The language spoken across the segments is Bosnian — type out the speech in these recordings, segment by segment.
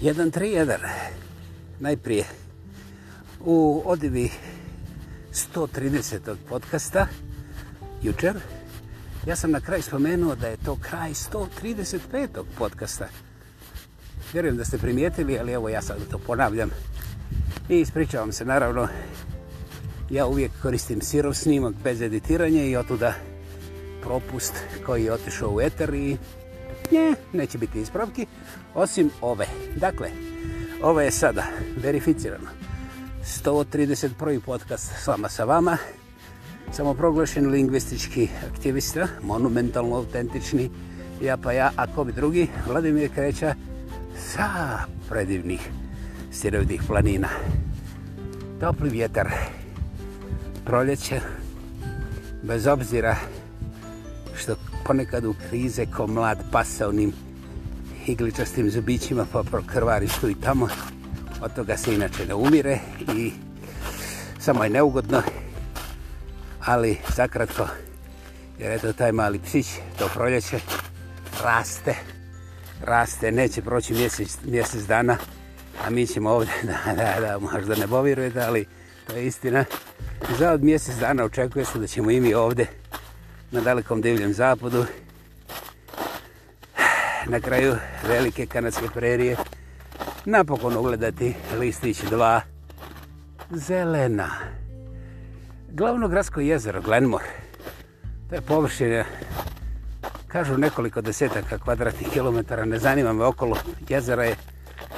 Jedan, tri, jedan. Najprije u odivi 130. podcasta jučer. Ja sam na kraj spomenuo da je to kraj 135. podcasta. Vjerujem da ste primijetili, ali evo ja sad to ponavljam. I ispričavam se, naravno, ja uvijek koristim sirov snimak bez editiranja i otuda propust koji je otišao u eter i Nje, neće biti ispravki, osim ove. Dakle, ovo je sada verificirano. 131. podcast s vama sa vama. Samo proglašen lingvistički aktivista, monumentalno autentični. Ja pa ja, a ko bi drugi? Vladimir Kreća sa predivnih sirovidih planina. Topli vjetar, proljeće, bez obzira što ponekad u krize ko mlad pas sa onim igličastim zubićima pa prokrvari tu i tamo. Od toga se inače ne umire i samo je neugodno. Ali zakratko, jer eto taj mali psić do proljeće raste. Raste, neće proći mjesec, mjesec dana, a mi ćemo ovdje, da, da, da, možda ne bovirujete, ali to je istina. Za od mjesec dana očekuje se da ćemo imi ovdje na dalekom divljem zapadu. Na kraju velike kanadske prerije napokon ugledati listić dva zelena. Glavno gradsko jezero Glenmore. To je površine, kažu nekoliko desetaka kvadratnih kilometara, ne zanima me okolo jezera je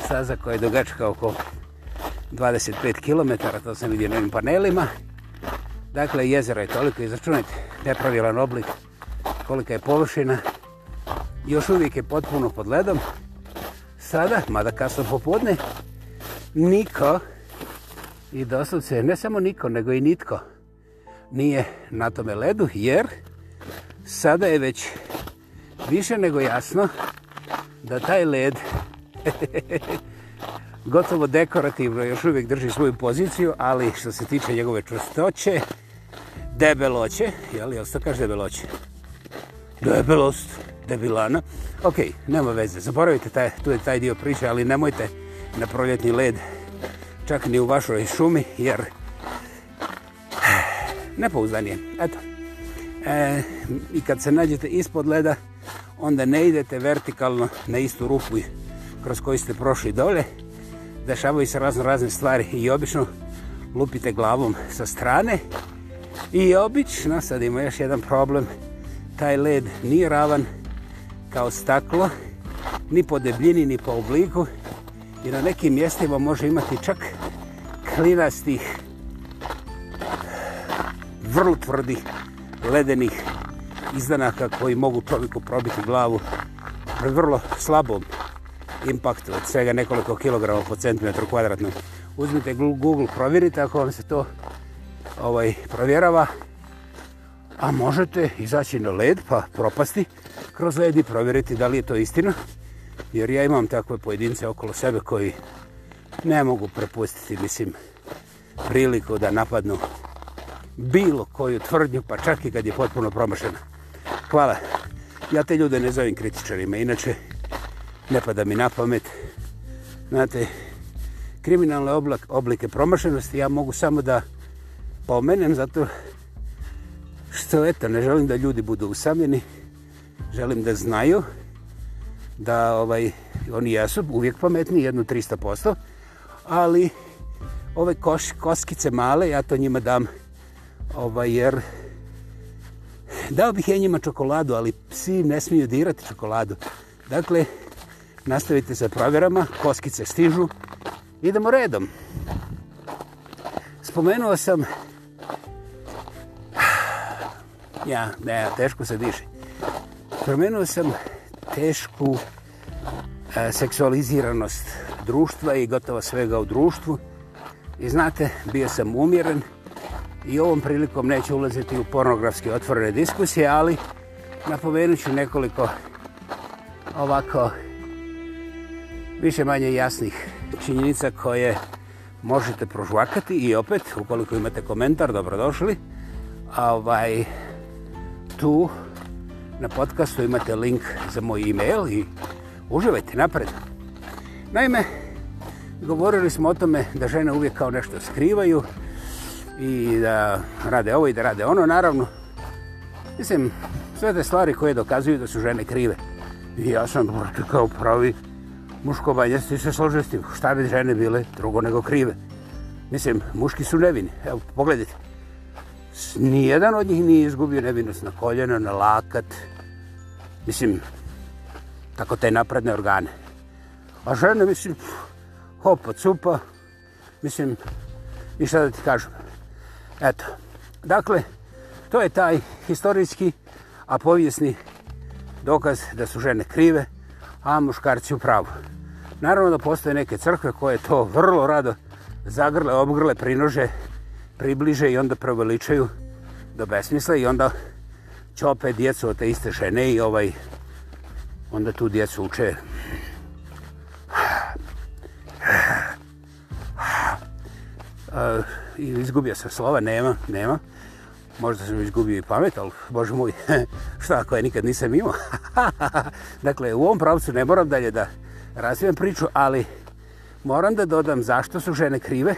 staza koja je dugačka oko 25 kilometara, to sam vidio na ovim panelima. Dakle, jezera je toliko, izračunajte, nepravilan oblik, kolika je površina. Još uvijek je potpuno pod ledom. Sada, mada kasno popodne, niko, i doslovce, ne samo niko, nego i nitko, nije na tome ledu, jer sada je već više nego jasno da taj led gotovo dekorativno još uvijek drži svoju poziciju, ali što se tiče njegove čustoće, debeloće, je li, jel kaže debeloće? Debelost, debilana. Ok, nema veze, zaboravite taj, tu je taj dio priče, ali nemojte na proljetni led čak ni u vašoj šumi, jer nepouzdanije. Eto, e, i kad se nađete ispod leda, onda ne idete vertikalno na istu rupu kroz koju ste prošli dolje, dešavaju se razno razne stvari i obično lupite glavom sa strane i obično sad ima još jedan problem taj led nije ravan kao staklo ni po debljini ni po obliku i na nekim mjestima može imati čak klinastih vrlo tvrdih ledenih izdanaka koji mogu čovjeku probiti glavu vrlo slabom impact od svega nekoliko kilograma po centimetru kvadratnom. Uzmite Google, provjerite ako vam se to ovaj provjerava. A možete izaći na led pa propasti kroz led i provjeriti da li je to istina. Jer ja imam takve pojedince okolo sebe koji ne mogu prepustiti, mislim, priliku da napadnu bilo koju tvrdnju, pa čak i kad je potpuno promašena. Hvala. Ja te ljude ne zovem kritičarima, inače ne pada mi na pamet. Znate, kriminalne oblak, oblike promašenosti ja mogu samo da pomenem zato što eto, ne želim da ljudi budu usamljeni, želim da znaju da ovaj oni jesu uvijek pametni, jednu 300%, ali ove koš, koskice male, ja to njima dam, ovaj, jer dao bih ja njima čokoladu, ali psi ne smiju dirati čokoladu. Dakle, nastavite sa programa, koskice stižu, idemo redom. Spomenuo sam, ja, ne, teško se diši, promenuo sam tešku e, seksualiziranost društva i gotovo svega u društvu. I znate, bio sam umjeren i ovom prilikom neću ulaziti u pornografske otvorene diskusije, ali napomenut ću nekoliko ovako više manje jasnih činjenica koje možete prožvakati i opet, ukoliko imate komentar, dobrodošli. Ovaj, tu na podcastu imate link za moj e-mail i uživajte napred. Naime, govorili smo o tome da žene uvijek kao nešto skrivaju i da rade ovo i da rade ono, naravno. Mislim, sve te stvari koje dokazuju da su žene krive. I ja sam, brate, kao pravi muškova jeste se složesti, šta bi žene bile drugo nego krive. Mislim, muški su nevini, evo, pogledajte. Nijedan od njih nije izgubio nevinost na koljeno, na lakat. Mislim, tako te napredne organe. A žene, mislim, hopa, cupa, mislim, i šta da ti kažem. Eto, dakle, to je taj historijski, a povijesni dokaz da su žene krive, a muškarci u pravu. Naravno da postoje neke crkve koje to vrlo rado zagrle, obgrle, prinože, približe i onda preveličaju do besmisla i onda će opet djecu od te iste žene i ovaj, onda tu djecu uče Uh, izgubio sam slova, nema, nema. Uh, možda sam izgubio i pamet, ali bože moj, šta ako je nikad nisam imao. dakle, u ovom pravcu ne moram dalje da razvijem priču, ali moram da dodam zašto su žene krive.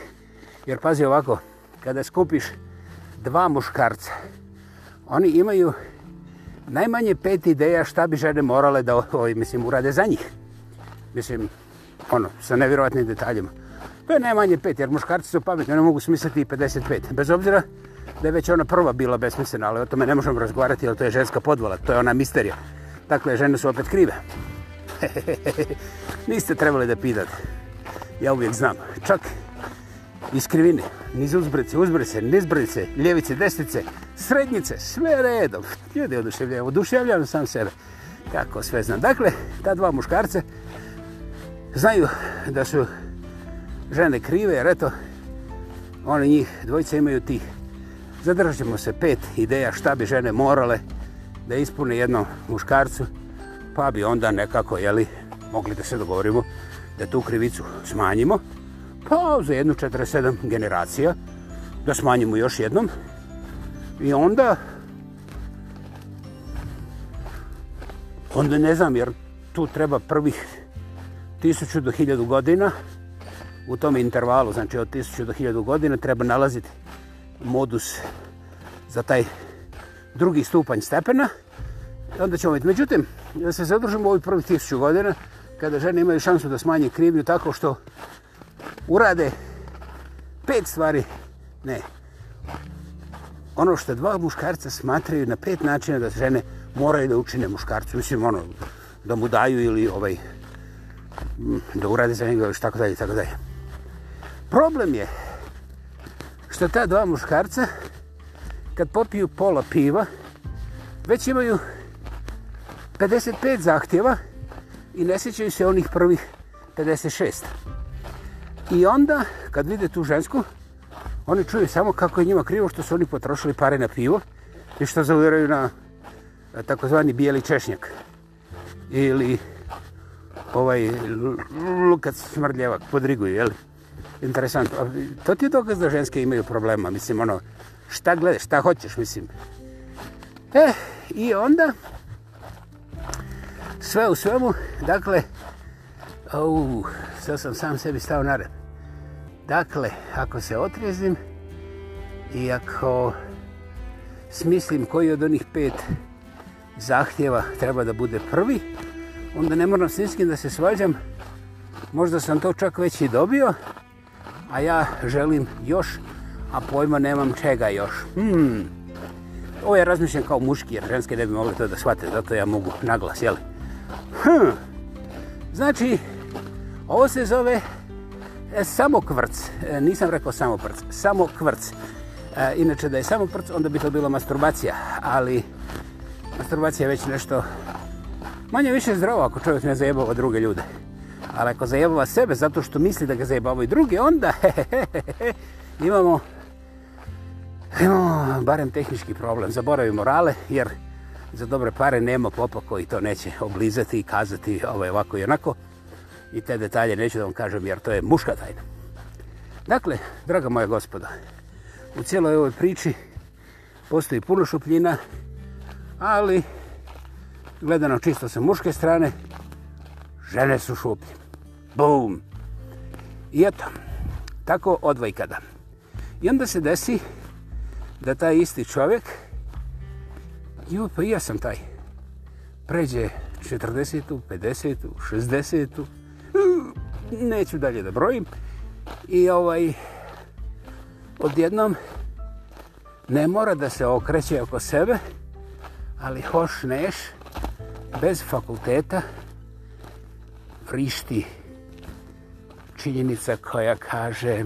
Jer pazi ovako, kada skupiš dva muškarca, oni imaju najmanje pet ideja šta bi žene morale da ovaj, mislim, urade za njih. Mislim, ono, sa nevjerovatnim detaljima. To je najmanje pet, jer muškarci su pametni, oni mogu smisliti i 55. Bez obzira da je već ona prva bila besmislena, ali o tome ne možemo razgovarati, jer to je ženska podvola, to je ona misterija. Dakle, žene su opet krive. Niste trebali da pitate. Ja uvijek znam. Čak iz krivine, niz uzbrice, uzbrice, niz brice, ljevice, desnice, srednjice, sve redom. Ljudi oduševljaju, oduševljaju sam sebe. Kako sve znam. Dakle, ta dva muškarce znaju da su žene krive, jer eto, oni njih dvojice imaju tih Zadržimo se pet ideja šta bi žene morale da ispune jednom muškarcu, pa bi onda nekako, jeli, mogli da se dogovorimo da tu krivicu smanjimo, pa za jednu 47 generacija da smanjimo još jednom i onda onda ne znam jer tu treba prvih 1000 do 1000 godina u tom intervalu, znači od 1000 do 1000 godina treba nalaziti modus za taj drugi stupanj stepena. Onda ćemo vidjeti. Međutim, da se zadržimo ovih prvih tisuću godina, kada žene imaju šansu da smanje krivnju tako što urade pet stvari. Ne. Ono što dva muškarca smatraju na pet načina da žene moraju da učine muškarcu. Mislim, ono, da mu daju ili ovaj, da urade za njega, tako dalje, tako dalje. Problem je što ta dva muškarca, kad popiju pola piva, već imaju 55 zahtjeva i ne sjećaju se onih prvih 56. I onda, kad vide tu žensku, oni čuju samo kako je njima krivo što su oni potrošili pare na pivo i što zauviraju na e, takozvani bijeli češnjak ili ovaj lukac smrdljevak podriguju, jel'i? interesantno. To ti je dokaz da ženske imaju problema, mislim, ono, šta gledaš, šta hoćeš, mislim. E, i onda, sve u svemu, dakle, au, sad sam sam sebi stao na red. Dakle, ako se otrijezim i ako smislim koji od onih pet zahtjeva treba da bude prvi, onda ne moram s da se svađam, možda sam to čak već i dobio, a ja želim još, a pojma nemam čega još. Hmm. Ovo ja razmišljam kao muški, jer ženske ne bi mogli to da shvate, zato ja mogu naglas, jel? Hmm. Znači, ovo se zove e, samo kvrc. E, nisam rekao samo prc, samo kvrc. E, inače, da je samo prc, onda bi to bila masturbacija, ali masturbacija je već nešto manje više zdravo ako čovjek ne zajebava druge ljude. Ali ako zajebava sebe zato što misli da ga zajebava i druge, onda hehehehe, imamo, imamo barem tehnički problem. Zaboravimo morale jer za dobre pare nema popa koji to neće oblizati i kazati ovaj, ovako i onako. I te detalje neću da vam kažem jer to je muška tajna. Dakle, draga moja gospoda, u cijeloj ovoj priči postoji puno šupljina, ali gledano čisto sa muške strane, žene su šupljine. Boom. I eto, tako odvajkada. I onda se desi da taj isti čovjek, ju, pa ja sam taj, pređe 40-u, 50-u, 60-u, neću dalje da brojim, i ovaj, odjednom, ne mora da se okreće oko sebe, ali hoš neš, bez fakulteta, vrišti, vrišti, činjenica koja kaže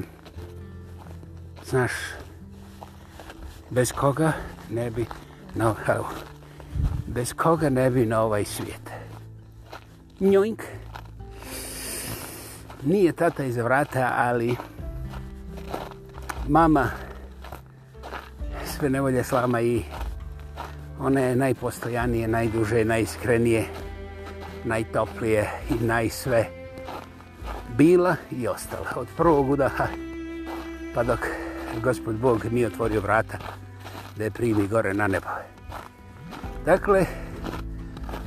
znaš bez koga ne bi no, bez koga ne bi na ovaj svijet njoink nije tata iza vrata ali mama sve nevolje slama i ona je najpostojanije najduže, najiskrenije najtoplije i najsve najsve bila i ostala. Od prvog udaha, pa dok gospod Bog mi otvorio vrata, da je primi gore na nebo. Dakle,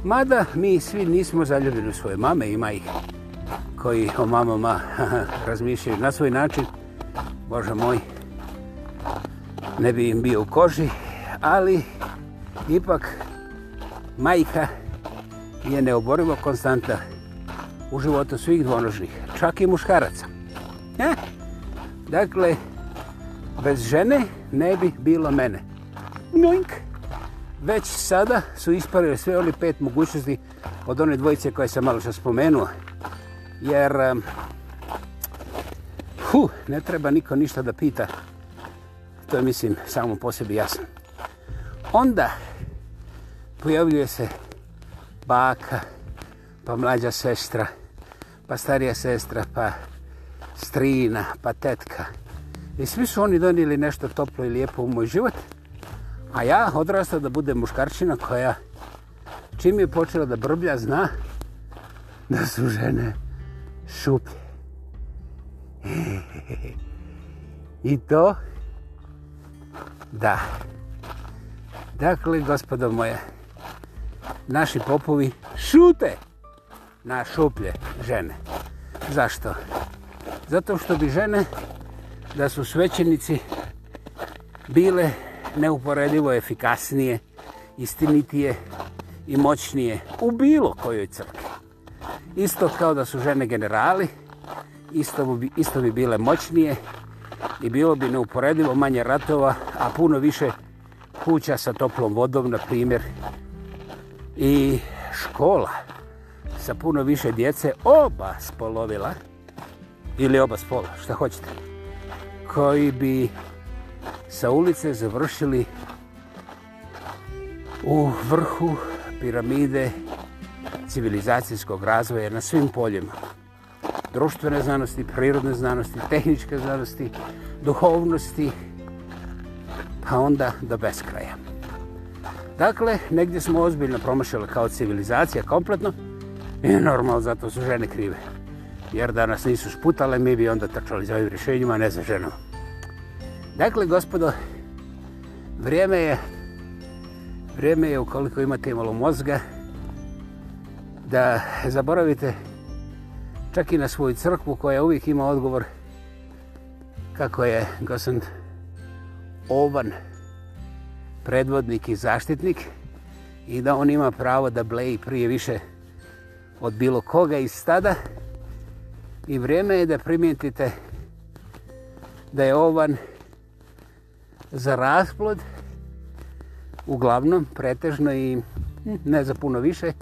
mada mi svi nismo zaljubili u svoje mame, ima ih koji o mamama razmišljaju na svoj način, Bože moj, ne bi im bio u koži, ali ipak majka je neoborivo konstanta u životu svih dvonožnih čak i muškaraca. Ja? E, dakle, bez žene ne bi bilo mene. Njoink! Već sada su isparili sve oni pet mogućnosti od one dvojice koje sam malo što spomenuo. Jer, hu, ne treba niko ništa da pita. To je, mislim, samo po sebi jasno. Onda pojavljuje se baka, pa mlađa sestra, pa starija sestra, pa strina, pa tetka. I svi su oni donijeli nešto toplo i lijepo u moj život. A ja odrastao da budem muškarčina koja čim je počela da brblja zna da su žene šuplje. I to da. Dakle, gospodo moje, naši popovi šute na šuplje žene. Zašto? Zato što bi žene, da su svećenici, bile neuporedivo efikasnije, istinitije i moćnije u bilo kojoj crkvi. Isto kao da su žene generali, isto bi, isto bi bile moćnije i bilo bi neuporedivo manje ratova, a puno više kuća sa toplom vodom, na primjer, i škola sa puno više djece, oba spolovila, ili oba spola, šta hoćete, koji bi sa ulice završili u vrhu piramide civilizacijskog razvoja na svim poljima. Društvene znanosti, prirodne znanosti, tehničke znanosti, duhovnosti, pa onda do beskraja. Dakle, negdje smo ozbiljno promašali kao civilizacija kompletno, I normalno, zato su žene krive. Jer da nas nisu šputale, mi bi onda trčali za ovim rješenjima, ne za ženom. Dakle, gospodo, vrijeme je, vrijeme je, ukoliko imate malo mozga, da zaboravite čak i na svoju crkvu koja uvijek ima odgovor kako je gospod ovan predvodnik i zaštitnik i da on ima pravo da bleji prije više od bilo koga iz stada i vrijeme je da primijetite da je ovan za rasplod uglavnom pretežno i hm, ne za puno više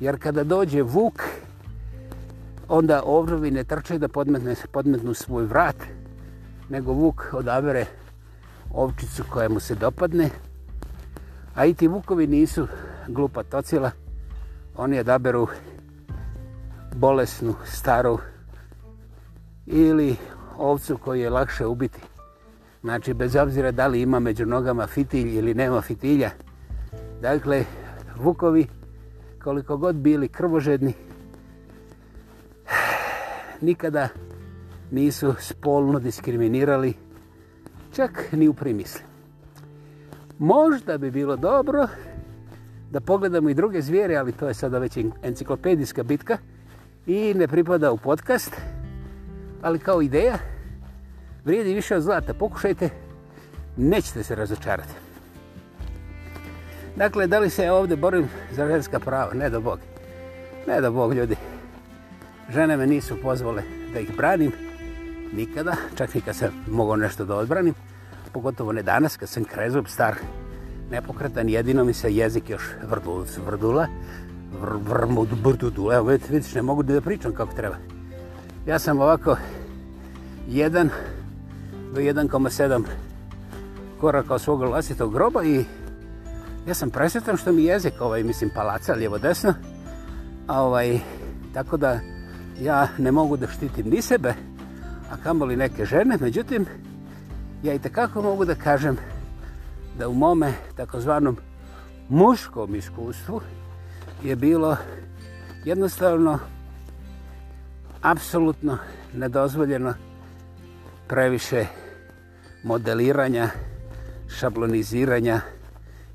jer kada dođe vuk onda ovrovi ne trče da podmetne, podmetnu svoj vrat nego vuk odabere ovčicu koja mu se dopadne a i ti vukovi nisu glupa tocila oni odaberu bolesnu, staru ili ovcu koju je lakše ubiti. Znači, bez obzira da li ima među nogama fitilj ili nema fitilja. Dakle, vukovi, koliko god bili krvožedni, nikada nisu spolno diskriminirali, čak ni u primisli. Možda bi bilo dobro da pogledamo i druge zvijere, ali to je sada već enciklopedijska bitka, i ne pripada u podcast, ali kao ideja, vrijedi više od zlata. Pokušajte, nećete se razočarati. Dakle, da li se ja ovdje borim za ženska prava? Ne da Bog. Ne da Bog, ljudi. Žene me nisu pozvole da ih branim. Nikada, čak i kad sam mogao nešto da odbranim. Pogotovo ne danas, kad sam krezup star, nepokretan, jedino mi se jezik još vrdula, vrdula vr, vr, vr, vr, vr, vr, Evo, vidite, vidiš, ne mogu da pričam kako treba. Ja sam ovako 1 do 1,7 koraka od svog vlastitog groba i ja sam presetan što mi jezik, ovaj, mislim, palaca, lijevo desno, a ovaj, tako da ja ne mogu da štitim ni sebe, a kamoli neke žene, međutim, ja i takako mogu da kažem da u mome takozvanom muškom iskustvu, je bilo jednostavno apsolutno nedozvoljeno previše modeliranja, šabloniziranja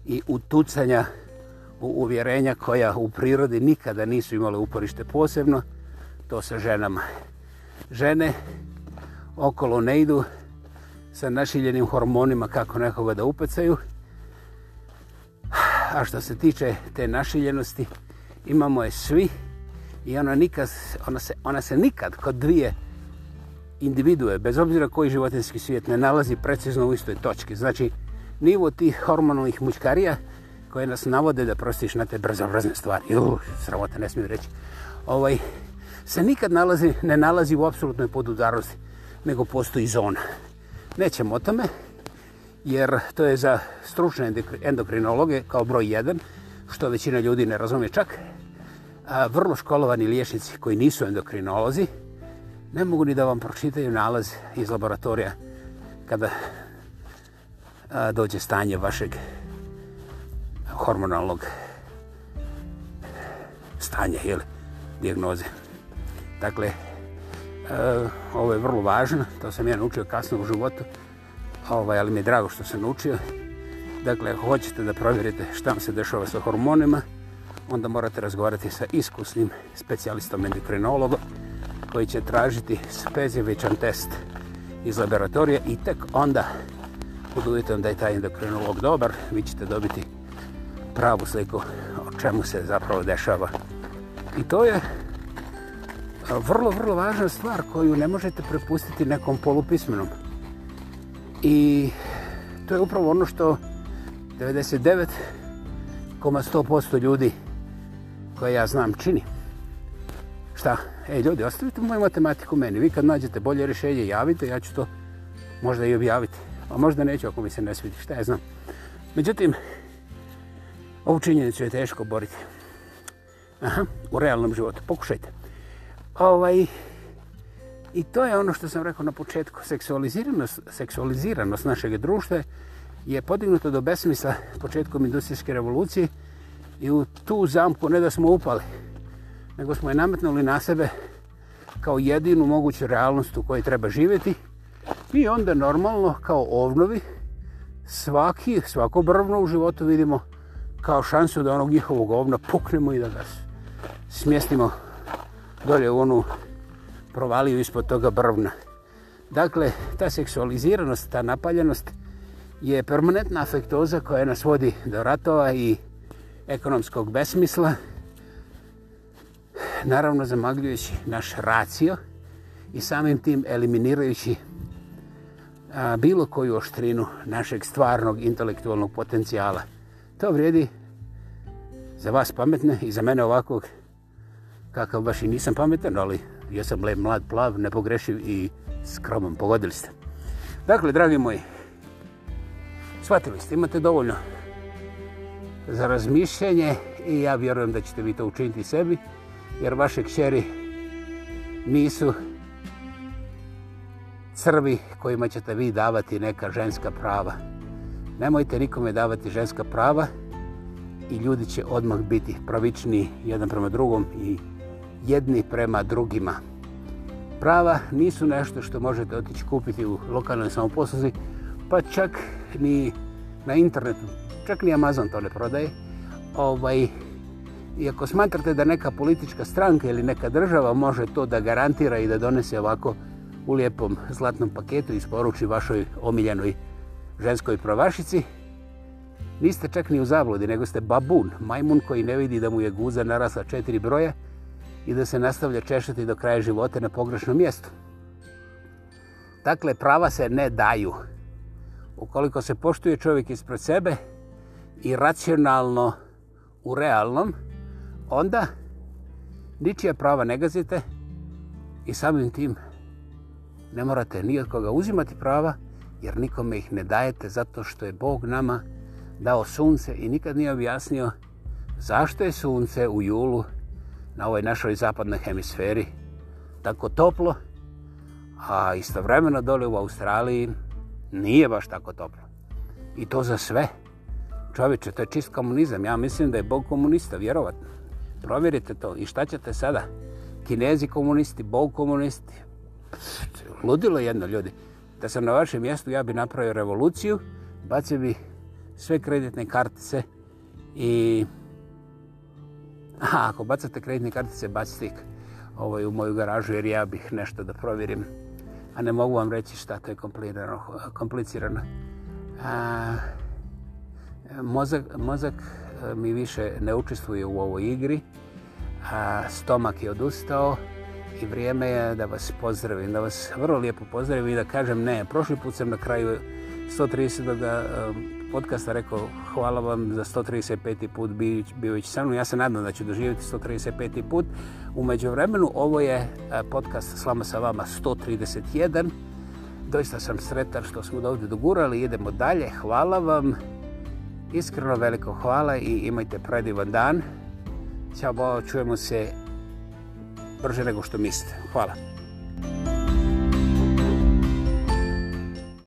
i utucanja u uvjerenja koja u prirodi nikada nisu imale uporište posebno, to sa ženama. Žene okolo ne idu sa našiljenim hormonima kako nekoga da upecaju, a što se tiče te našiljenosti, imamo je svi i ona, nikad, ona, se, ona se nikad kod dvije individue, bez obzira koji životinski svijet, ne nalazi precizno u istoj točki. Znači, nivo tih hormonalnih mučkarija koje nas navode da prostiš na te brzobrazne stvari, uu, sramota, ne smijem reći, ovaj, se nikad nalazi, ne nalazi u apsolutnoj podudarnosti, nego postoji zona. Nećemo o tome, jer to je za stručne endokrinologe kao broj 1, što većina ljudi ne razume čak. A vrlo školovani liječnici koji nisu endokrinolozi ne mogu ni da vam pročitaju nalaz iz laboratorija kada dođe stanje vašeg hormonalnog stanja ili diagnoze. Dakle, ovo je vrlo važno, to sam ja naučio kasno u životu, ovaj, ali mi je drago što sam naučio. Dakle, ako hoćete da provjerite šta vam se dešava sa hormonima, onda morate razgovarati sa iskusnim specijalistom endokrinologom koji će tražiti specifičan test iz laboratorija i tek onda budujete da je taj endokrinolog dobar, vi ćete dobiti pravu sliku o čemu se zapravo dešava. I to je vrlo, vrlo važna stvar koju ne možete prepustiti nekom polupismenom. I to je upravo ono što 99,100% ljudi koje ja znam čini. Šta? E, ljudi, ostavite moju matematiku meni. Vi kad nađete bolje rješenje, javite, ja ću to možda i objaviti. A možda neću ako mi se ne svidi, šta ja znam. Međutim, ovu činjenicu je teško boriti. Aha, u realnom životu. Pokušajte. Ovaj, I to je ono što sam rekao na početku. Seksualiziranost, seksualiziranost našeg društva je podignuta do besmisla početkom industrijske revolucije i u tu zamku ne da smo upali, nego smo je nametnuli na sebe kao jedinu moguću realnost u kojoj treba živjeti i onda normalno kao ovnovi svaki, svako brvno u životu vidimo kao šansu da onog njihovog ovna puknemo i da ga smjestimo dolje u onu provalio ispod toga brvna. Dakle, ta seksualiziranost, ta napaljenost je permanentna afektoza koja nas vodi do ratova i ekonomskog besmisla, naravno zamagljujući naš racio i samim tim eliminirajući bilo koju oštrinu našeg stvarnog intelektualnog potencijala. To vrijedi za vas pametne i za mene ovakvog kakav baš i nisam pametan, ali ja sam lep, mlad, plav, nepogrešiv i skroman, pogodili ste. Dakle, dragi moji, shvatili ste, imate dovoljno za razmišljenje i ja vjerujem da ćete vi to učiniti sebi, jer vaše kćeri nisu crvi kojima ćete vi davati neka ženska prava. Nemojte nikome davati ženska prava i ljudi će odmah biti pravični jedan prema drugom i jedni prema drugima. Prava nisu nešto što možete otići kupiti u lokalnoj samoposluzi, pa čak ni na internetu, čak ni Amazon to ne prodaje. Ovaj, I ako smatrate da neka politička stranka ili neka država može to da garantira i da donese ovako u lijepom zlatnom paketu i sporuči vašoj omiljenoj ženskoj pravašici, niste čak ni u zabludi, nego ste babun, majmun koji ne vidi da mu je guza narasla četiri broja, i da se nastavlja češati do kraja života na pogrešnom mjestu. Dakle, prava se ne daju. Ukoliko se poštuje čovjek ispred sebe i racionalno u realnom, onda ničija prava ne gazite i samim tim ne morate ni od koga uzimati prava, jer nikome ih ne dajete zato što je Bog nama dao sunce i nikad nije objasnio zašto je sunce u julu na ovoj našoj zapadnoj hemisferi tako toplo, a istovremeno dole u Australiji nije baš tako toplo. I to za sve. Čovječe, to je čist komunizam. Ja mislim da je Bog komunista, vjerovatno. Provjerite to. I šta ćete sada? Kinezi komunisti, Bog komunisti. Ludilo jedno, ljudi. Da sam na vašem mjestu, ja bi napravio revoluciju, bacio bi sve kreditne kartice i A ako bacate kreditne kartice, bacite ih ovaj, u moju garažu jer ja bih nešto da provjerim. A ne mogu vam reći šta to je komplicirano. komplicirano. A, mozak, mozak e, mi više ne učestvuje u ovoj igri. A, stomak je odustao i vrijeme je da vas pozdravim. Da vas vrlo lijepo pozdravim i da kažem ne. Prošli put sam na kraju 130. Da, um, podcasta rekao hvala vam za 135. put bio već sa mnom. Ja se nadam da ću doživjeti 135. put. Umeđu vremenu, ovo je e, podcast s vama sa vama 131. Doista sam sretan što smo da ovdje dogurali. Idemo dalje. Hvala vam. Iskreno veliko hvala i imajte predivan dan. Ćao, bo, čujemo se brže nego što mislite. Hvala. Hvala.